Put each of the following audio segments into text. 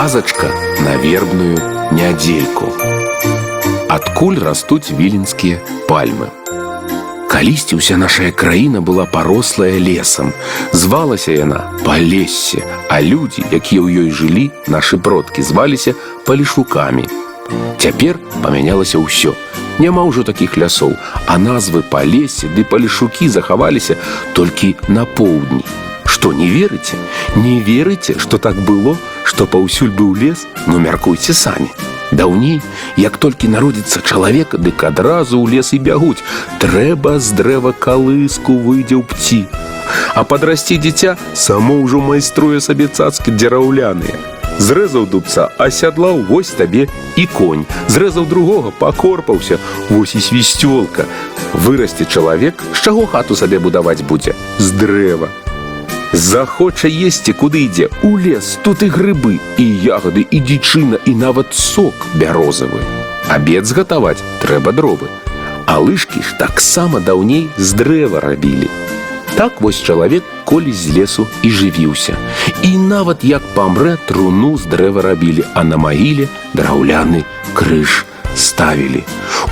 казачка на вербную нядзельку. Адкуль растуць віленскія пальмы. Калісьці ўся нашая краіна была парослая лесам. Звалася яна палессе, а людзі, якія ў ёй жылі, нашы продкі зваліся палішукамі. Цяпер памянялася ўсё. Няма ўжо такіх лясоў, а назвы палесе ды палішукі захаваліся толькі на поўдні. Што не верыце? Не верыце, што так было, што паўсюль быў лес, ну мяркуйце самі. Даўней, як толькі народзіцца чалавек, дык адразу ў лес і бягуць. Трэба з дрэва калыску выйдзе ў пці. А падрасці дзіця само ўжо майструе сабе цацкі дзераўляныя. Зрэзаў дубца, асядлаў вось табе і конь. Зрэзаў другога, пакорпаўся, вось і свісцёлка. Вырасце чалавек, з чаго хату сабе будаваць будзе? З дрэва. Захоча есці, куды ідзе у лес, тут і грыбы, і ягоды, і дзічына, і нават сок бярозавы. Абед згатаваць трэба дровы. А лыжкі ж таксама даўней з дрэва рабілі. Так вось чалавек колись з лесу і жывіўся. І нават як памрэ труну з дрэва рабілі, а на магіле драўляны крыж ставілі.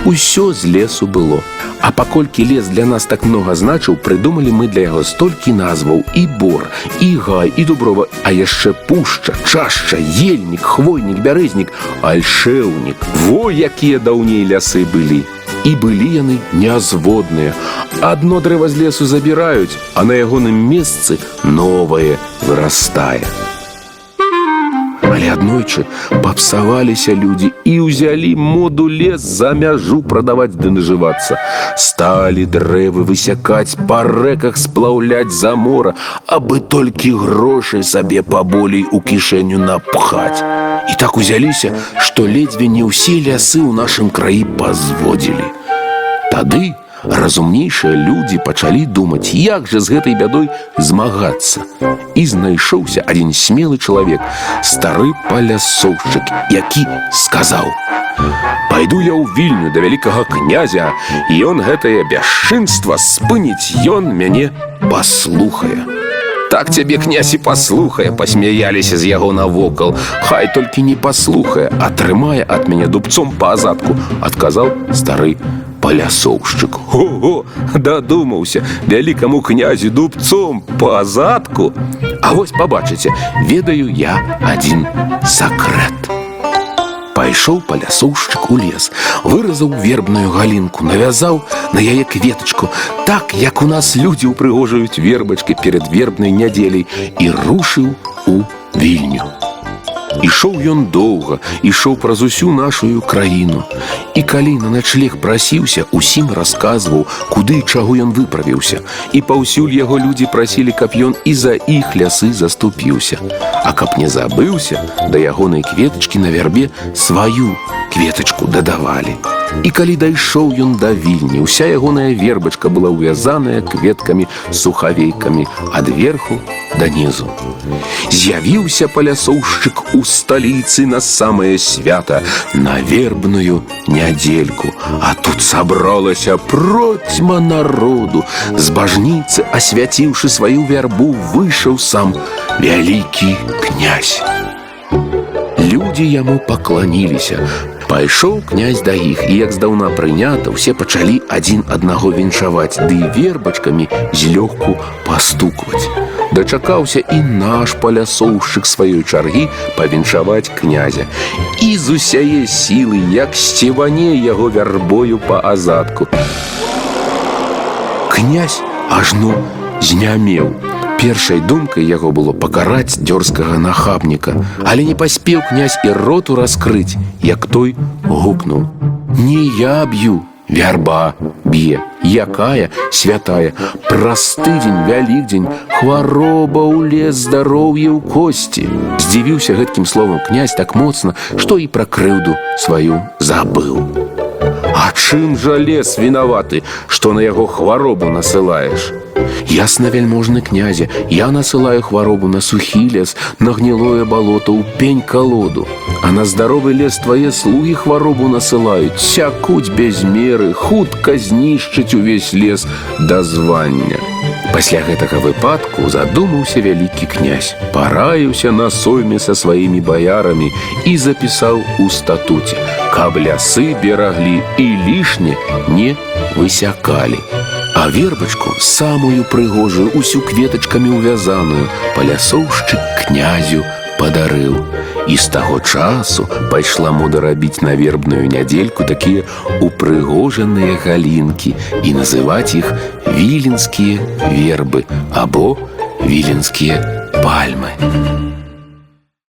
Усё з лесу было. А паколькі лес для нас так многа значыў, прыдумалі мы для яго столькі назваў і бор, і гай, і дуброва, а яшчэ пушча, чашча, ельнік, хвойнік, бярэзнік, альшэўнік. Во якія даўней лясы былі. І былі яны нязводныя. Адно дрэва з лесу забіраюць, а на ягоным месцы новае вырастае. Але аднойчы папсаваліся людзі і ўзялі моду лес за мяжу прадаваць ды нажывацца. Сталі дрэвы высякаць па рэках сплаўляць за мора, абы толькі грошай сабе паболей у кішэню напхаць. І так узяліся, што ледзьве не ўсе лясы ў нашым краі пазводзілі. Тады разумнейшыя людзі пачалі думаць, як жа з гэтай бядой змагацца. І знайшоўся адзін смелы чалавек, стары палясоўшчык, які сказаў: « Пайду я ў вільню да вялікага князя, і ён гэтае бясчынства спыніць ён мяне паслухае. Так цябе князь і паслухае, пасмяяліся з яго навокал. Хай толькі не паслухае, атрымае ад мяне дубцом па азадку, адказаў стары палясоўшчык. Ого, дадумаўся вялікаму князю дубцом па азадку. А вось пабачыце, ведаю я адзін сакрэт. Пайшоў палясоўшчык у лес, выразаў вербную галінку, навязаў на яе кветачку, так як у нас людзі ўпрыгожаюць вербачкі перад вербнай нядзеляй і рушыў у вільню. Ішоў ён доўга, ішоў праз усю нашу краіну. І калі на начлег прасіўся, усім расказваў, куды і чаго ён выправіўся. І паўсюль яго людзі прасілі, каб ён і за іх лясы заступіўся. А каб не забыўся, да ягонай кветачкі на вярбе сваю кветачку дадавалі. І калі дайшоў ён да вільні, уся ягоная вербачка была ўвязаная кветкамі сухавейкамі ад верху да нізу. З'явіўся палясоўшчык у сталіцы на самае свята на вербную нядзельку, А тут сабралася процьма народу. З бажніцы, асвяціўшы сваю вярбу, выйшаў сам вялікі князь. Людзі яму пакланіліся, Пайшоў князь да іх, і як здаўна прынята, усе пачалі адзін аднаго віншаваць, ды вербачкамі злёгку пастукваць. Дачакаўся і наш палясоўшчык сваёй чаргі павіншаваць князя. І з усяе сілы, як сціване яго вярбою па азадку. Князь ажно знямеў. Першай думкай яго было пакараць дзёрзкага нахабніка, але не паспеў князь і роту раскрыць, як той гукнуў: « Не я б'ю, вярба б'е, якая святая, праз тыдзень вялікдзень, хвароба ў лес здароўе ў косці. Здзівіўся гэткім словам князь так моцна, што і пра крыўду сваю забыў. А чым жа лес вінаваты, што на яго хваробу насылаеш? Ясна вельможны князя, я насылаю хваробу на сухі лес, на гнілое балото ў пень калоду. А на здаровы лес твае слугі хваробу насылаюць, сякуць без меры, хутка знішчыць увесь лес да звання. Пасля гэтага выпадку задумаўся вялікі князь, параіўся на сойме са сваімі баярамі і запісаў у статуце, каб лясы бераглі і лішне не высякалі. А вербачку самую прыгожую усю кветачкамі ўвязаную палясоўшчык князю падарыў. І з таго часу пайшла мода рабіць на вербную нядзельку такія упрыгожаныя галінкі і называць іх віленскія вербы або віленскія пальмы.